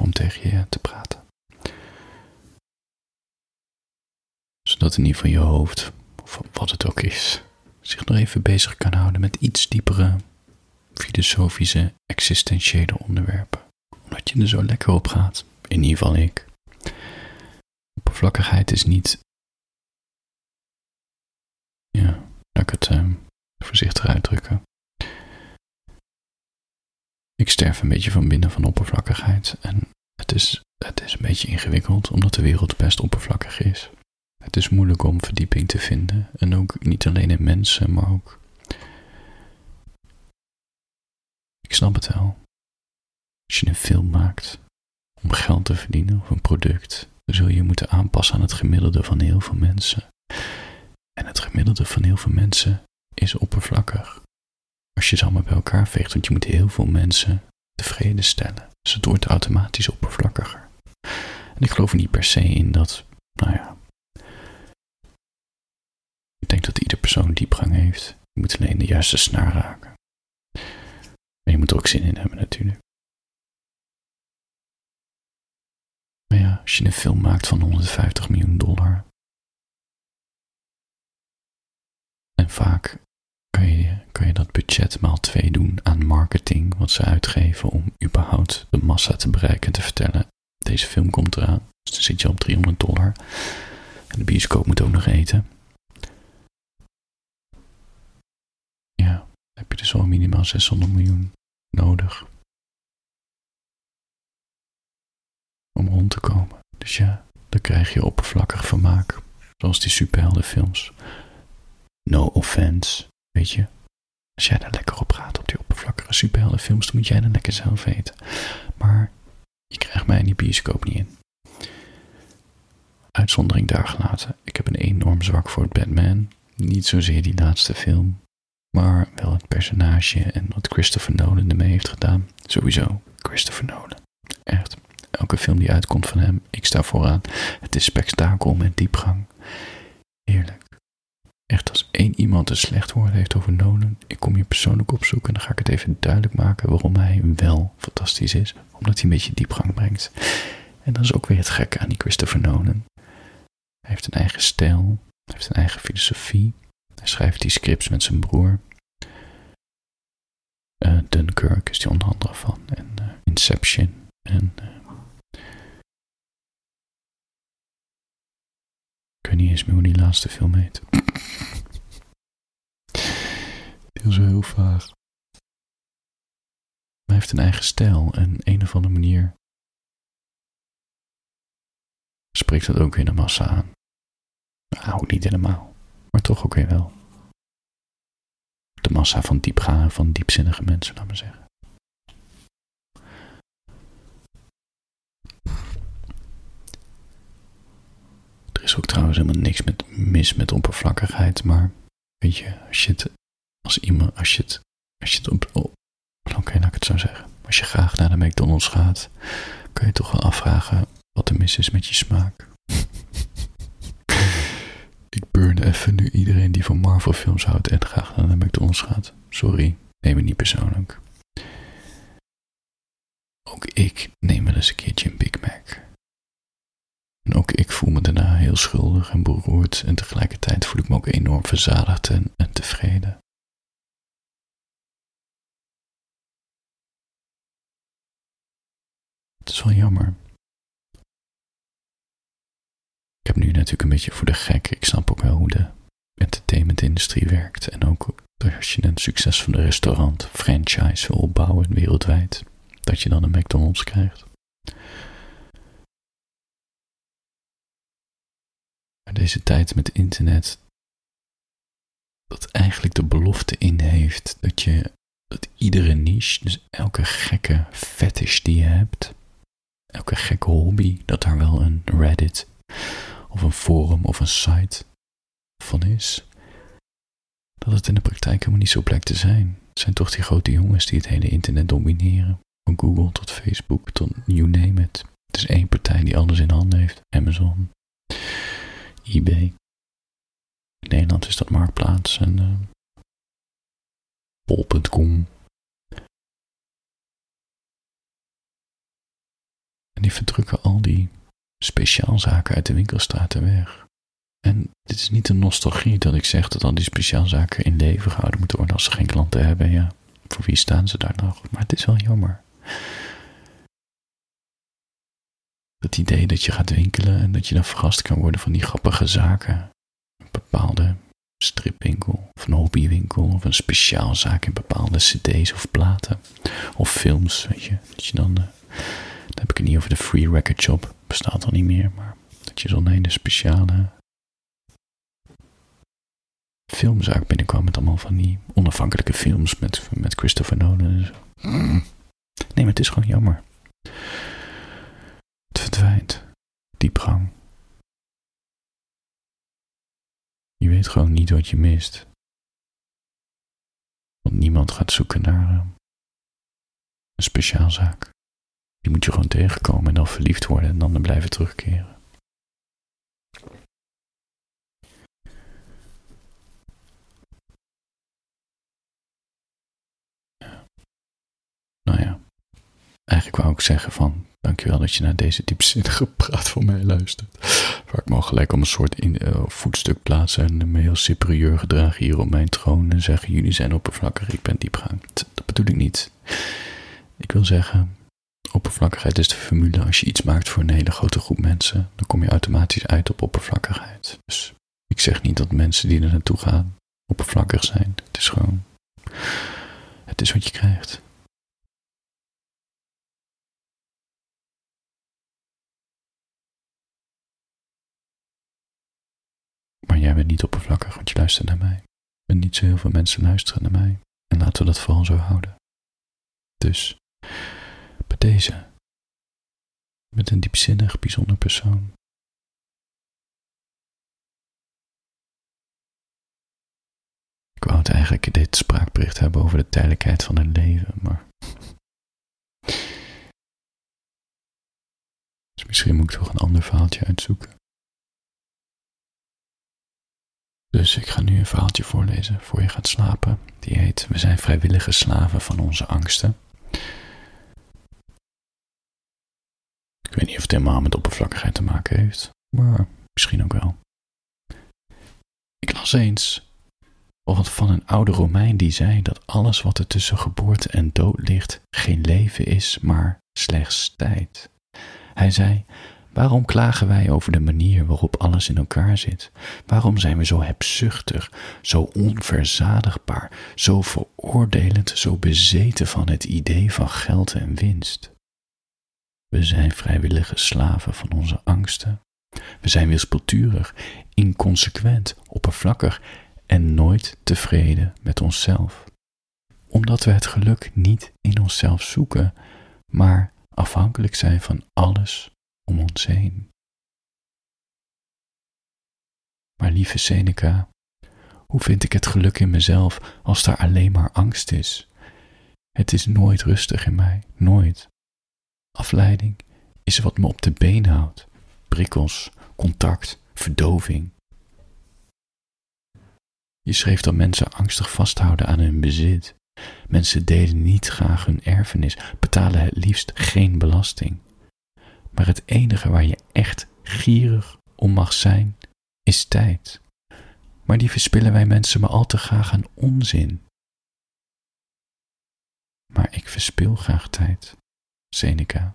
om tegen je te praten. Zodat in ieder geval je hoofd, of wat het ook is, zich nog even bezig kan houden met iets diepere filosofische, existentiële onderwerpen. Omdat je er zo lekker op gaat. In ieder geval ik. Oppervlakkigheid is niet. Ja, laat ik het uh, voorzichtig uitdrukken. Sterf een beetje van binnen van oppervlakkigheid. En het is, het is een beetje ingewikkeld, omdat de wereld best oppervlakkig is. Het is moeilijk om verdieping te vinden. En ook niet alleen in mensen, maar ook. Ik snap het wel. Als je een film maakt om geld te verdienen of een product, dan zul je je moeten aanpassen aan het gemiddelde van heel veel mensen. En het gemiddelde van heel veel mensen is oppervlakkig. Als je ze allemaal bij elkaar veegt, want je moet heel veel mensen tevreden stellen. Dus het wordt automatisch oppervlakkiger. En ik geloof niet per se in dat, nou ja, ik denk dat ieder persoon diepgang heeft. Je moet alleen de juiste snaar raken. En je moet er ook zin in hebben natuurlijk. Maar ja, als je een film maakt van 150 miljoen dollar. En vaak kan je, kan je dat budget maal twee doen aan marketing, wat ze uitgeven om überhaupt de massa te bereiken en te vertellen. Deze film komt eraan, dus dan zit je op 300 dollar. En de bioscoop moet ook nog eten. heb je dus al minimaal 600 miljoen nodig. Om rond te komen. Dus ja, dan krijg je oppervlakkig vermaak. Zoals die superheldenfilms. No offense, weet je. Als jij daar lekker op gaat op die oppervlakkige superheldenfilms, dan moet jij dan lekker zelf weten. Maar je krijgt mij in die bioscoop niet in. Uitzondering daar gelaten. Ik heb een enorm zwak voor het Batman. Niet zozeer die laatste film, maar wel het personage en wat Christopher Nolan ermee heeft gedaan. Sowieso, Christopher Nolan. Echt, elke film die uitkomt van hem, ik sta vooraan. Het is spektakel met diepgang. Heerlijk. Echt, als één iemand een slecht woord heeft over Nolan, ik kom je persoonlijk opzoeken en dan ga ik het even duidelijk maken waarom hij wel fantastisch is. Omdat hij een beetje diepgang brengt. En dat is ook weer het gekke aan die Christopher Nolan. Hij heeft een eigen stijl, hij heeft een eigen filosofie. Hij schrijft die scripts met zijn broer. Uh, Dunkirk is die onder andere van. En uh, Inception. En. Uh, ik weet niet eens meer hoe die laatste film heet. Die is heel vaag. hij heeft een eigen stijl en een of andere manier spreekt dat ook weer de massa aan. Nou, niet helemaal maar toch ook weer wel. De massa van diepgaan, van diepzinnige mensen, laat maar zeggen. Is ook trouwens helemaal niks met, mis met oppervlakkigheid, maar weet je, als je het als iemand, als je het, als je het op, op oké, ik het zo zeggen. Als je graag naar de McDonald's gaat, kun je toch wel afvragen wat er mis is met je smaak. Ik burn even nu iedereen die van Marvel films houdt en graag naar de McDonald's gaat. Sorry, neem het niet persoonlijk. Ook ik neem wel eens een keertje een Big Mac. En ook ik voel me daarna heel schuldig en beroerd en tegelijkertijd voel ik me ook enorm verzadigd en, en tevreden. Het is wel jammer ik heb nu natuurlijk een beetje voor de gek. Ik snap ook wel hoe de entertainmentindustrie werkt. En ook als je een succesvolle restaurant, franchise wil opbouwen wereldwijd, dat je dan een McDonald's krijgt. Deze tijd met internet, dat eigenlijk de belofte in heeft dat je, dat iedere niche, dus elke gekke fetish die je hebt, elke gekke hobby, dat daar wel een Reddit of een forum of een site van is, dat het in de praktijk helemaal niet zo blijkt te zijn. Het zijn toch die grote jongens die het hele internet domineren. Van Google tot Facebook tot you name it. Het is één partij die alles in handen heeft. Amazon, eBay. In Nederland is dat Marktplaats en uh, Bol.com. En die verdrukken al die speciaalzaken uit de winkelstraten weg. En dit is niet een nostalgie dat ik zeg dat al die speciaalzaken in leven gehouden moeten worden als ze geen klanten hebben. Ja, voor wie staan ze daar nog? Maar het is wel jammer. Het idee dat je gaat winkelen en dat je dan verrast kan worden van die grappige zaken. Een bepaalde stripwinkel of een hobbywinkel of een speciaalzaak in bepaalde cd's of platen of films, weet je. Dat je dan, uh, dan heb ik het niet over de free record shop, bestaat al niet meer, maar dat je zo'n hele speciale filmzaak binnenkwam met allemaal van die onafhankelijke films met, met Christopher Nolan en zo. Nee, maar het is gewoon jammer. Diepgang. Je weet gewoon niet wat je mist. Want niemand gaat zoeken naar een speciaalzaak. Die moet je gewoon tegenkomen en dan verliefd worden en dan blijven terugkeren. Nou ja, eigenlijk wou ik zeggen van dankjewel dat je naar deze diepzinnige praat van mij luistert. Waar ik me gelijk om een soort in, uh, voetstuk plaatsen en me heel superieur gedragen hier op mijn troon en zeggen jullie zijn oppervlakkig, ik ben diepgang. Dat bedoel ik niet. Ik wil zeggen, oppervlakkigheid is de formule. Als je iets maakt voor een hele grote groep mensen, dan kom je automatisch uit op oppervlakkigheid. Dus ik zeg niet dat mensen die er naartoe gaan oppervlakkig zijn. Het is gewoon, het is wat je krijgt. Jij bent niet oppervlakkig, want je luistert naar mij. En niet zo heel veel mensen luisteren naar mij. En laten we dat vooral zo houden. Dus, bij deze, met een diepzinnig, bijzonder persoon. Ik wou het eigenlijk dit spraakbericht hebben over de tijdelijkheid van het leven, maar. Dus misschien moet ik toch een ander verhaaltje uitzoeken. Dus ik ga nu een verhaaltje voorlezen voor je gaat slapen. Die heet We zijn vrijwillige slaven van onze angsten. Ik weet niet of het helemaal met oppervlakkigheid te maken heeft, maar misschien ook wel. Ik las eens van een oude Romein die zei dat alles wat er tussen geboorte en dood ligt geen leven is, maar slechts tijd. Hij zei: Waarom klagen wij over de manier waarop alles in elkaar zit? Waarom zijn we zo hebzuchtig, zo onverzadigbaar, zo veroordelend, zo bezeten van het idee van geld en winst? We zijn vrijwillige slaven van onze angsten. We zijn wispelturig, inconsequent, oppervlakkig en nooit tevreden met onszelf. Omdat we het geluk niet in onszelf zoeken, maar afhankelijk zijn van alles om ons heen. Maar lieve Seneca, hoe vind ik het geluk in mezelf als daar alleen maar angst is? Het is nooit rustig in mij, nooit. Afleiding is wat me op de been houdt. Prikkels, contact, verdoving. Je schreef dat mensen angstig vasthouden aan hun bezit. Mensen delen niet graag hun erfenis, betalen het liefst geen belasting. Maar het enige waar je echt gierig om mag zijn, is tijd. Maar die verspillen wij mensen maar al te graag aan onzin. Maar ik verspil graag tijd, Seneca.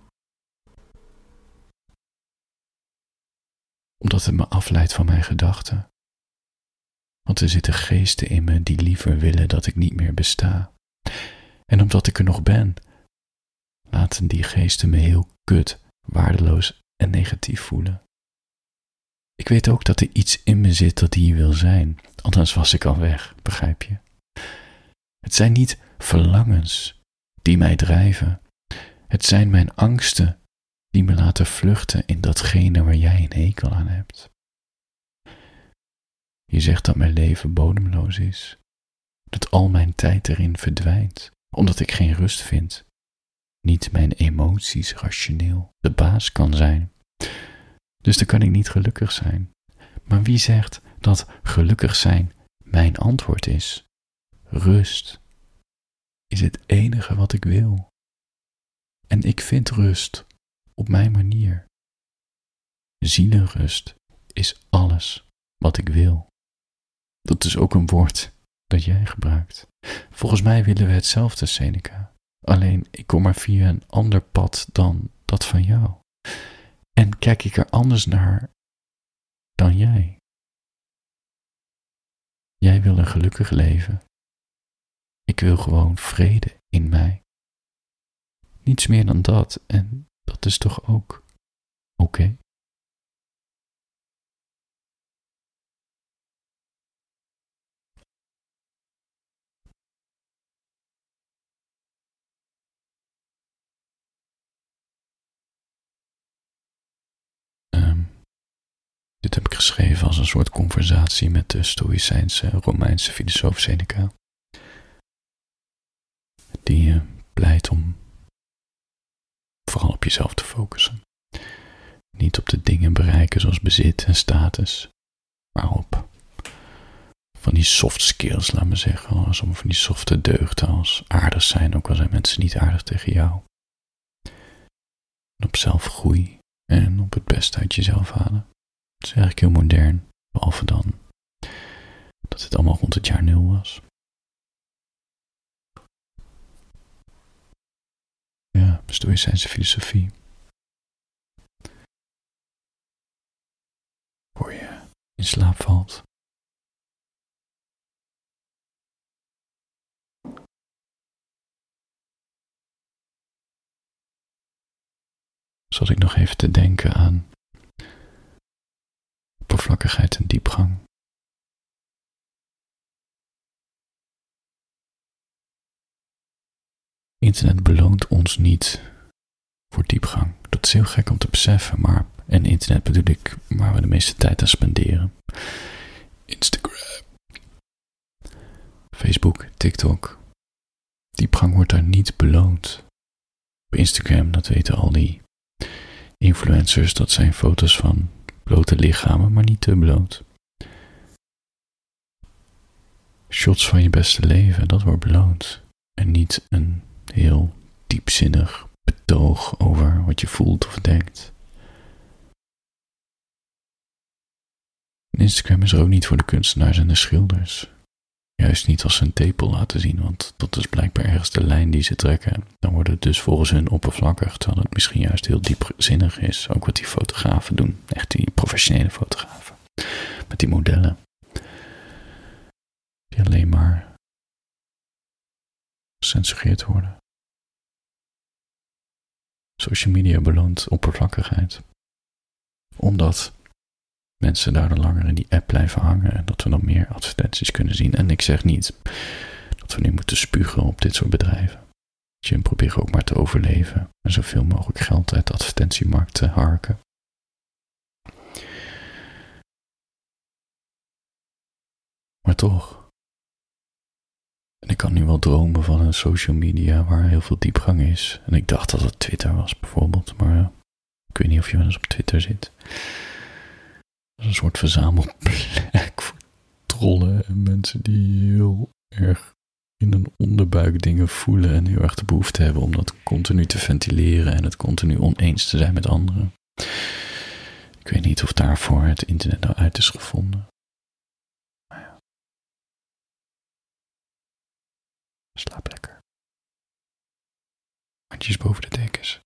Omdat het me afleidt van mijn gedachten. Want er zitten geesten in me die liever willen dat ik niet meer besta. En omdat ik er nog ben, laten die geesten me heel kut waardeloos en negatief voelen. Ik weet ook dat er iets in me zit dat hier wil zijn, anders was ik al weg, begrijp je? Het zijn niet verlangens die mij drijven, het zijn mijn angsten die me laten vluchten in datgene waar jij een hekel aan hebt. Je zegt dat mijn leven bodemloos is, dat al mijn tijd erin verdwijnt, omdat ik geen rust vind niet mijn emoties rationeel de baas kan zijn. Dus dan kan ik niet gelukkig zijn. Maar wie zegt dat gelukkig zijn mijn antwoord is? Rust is het enige wat ik wil. En ik vind rust op mijn manier. Zielenrust is alles wat ik wil. Dat is ook een woord dat jij gebruikt. Volgens mij willen we hetzelfde, Seneca. Alleen ik kom maar via een ander pad dan dat van jou. En kijk ik er anders naar dan jij. Jij wil een gelukkig leven. Ik wil gewoon vrede in mij. Niets meer dan dat en dat is toch ook oké? Dit heb ik geschreven als een soort conversatie met de Stoïcijnse Romeinse filosoof Seneca. Die uh, pleit om vooral op jezelf te focussen. Niet op de dingen bereiken zoals bezit en status, maar op van die soft skills, laat me zeggen. Als van die softe deugden als aardig zijn, ook al zijn mensen niet aardig tegen jou. En op zelfgroei en op het beste uit jezelf halen. Het is eigenlijk heel modern, behalve dan dat het allemaal rond het jaar nul was. Ja, Stoïcijnse filosofie. Voor je in slaap valt. Zat ik nog even te denken aan oppervlakkigheid en diepgang. Internet beloont ons niet voor diepgang. Dat is heel gek om te beseffen, maar en internet bedoel ik waar we de meeste tijd aan spenderen. Instagram, Facebook, TikTok. Diepgang wordt daar niet beloond. Op Instagram, dat weten al die influencers, dat zijn foto's van blote lichamen, maar niet te bloot. Shots van je beste leven, dat wordt beloond. En niet een heel diepzinnig betoog over wat je voelt of denkt. Instagram is er ook niet voor de kunstenaars en de schilders. Juist niet als ze een tepel laten zien, want dat is blijkbaar ergens de lijn die ze trekken. Het dus volgens hun oppervlakkig, terwijl het misschien juist heel diepzinnig is. Ook wat die fotografen doen, echt die professionele fotografen. Met die modellen. Die alleen maar gecensureerd worden. Social media beloont oppervlakkigheid. Omdat mensen daardoor langer in die app blijven hangen en dat we dan meer advertenties kunnen zien. En ik zeg niet dat we nu moeten spugen op dit soort bedrijven. Je probeert ook maar te overleven en zoveel mogelijk geld uit de advertentiemarkt te harken. Maar toch. En ik kan nu wel dromen van een social media waar heel veel diepgang is. En ik dacht dat het Twitter was bijvoorbeeld, maar ik weet niet of je wel eens op Twitter zit een soort verzamelplek voor trollen en mensen die heel erg in een onderbuik dingen voelen en heel erg de behoefte hebben om dat continu te ventileren en het continu oneens te zijn met anderen. Ik weet niet of daarvoor het internet nou uit is gevonden. Maar ja. Slaap lekker. Handjes boven de dekens.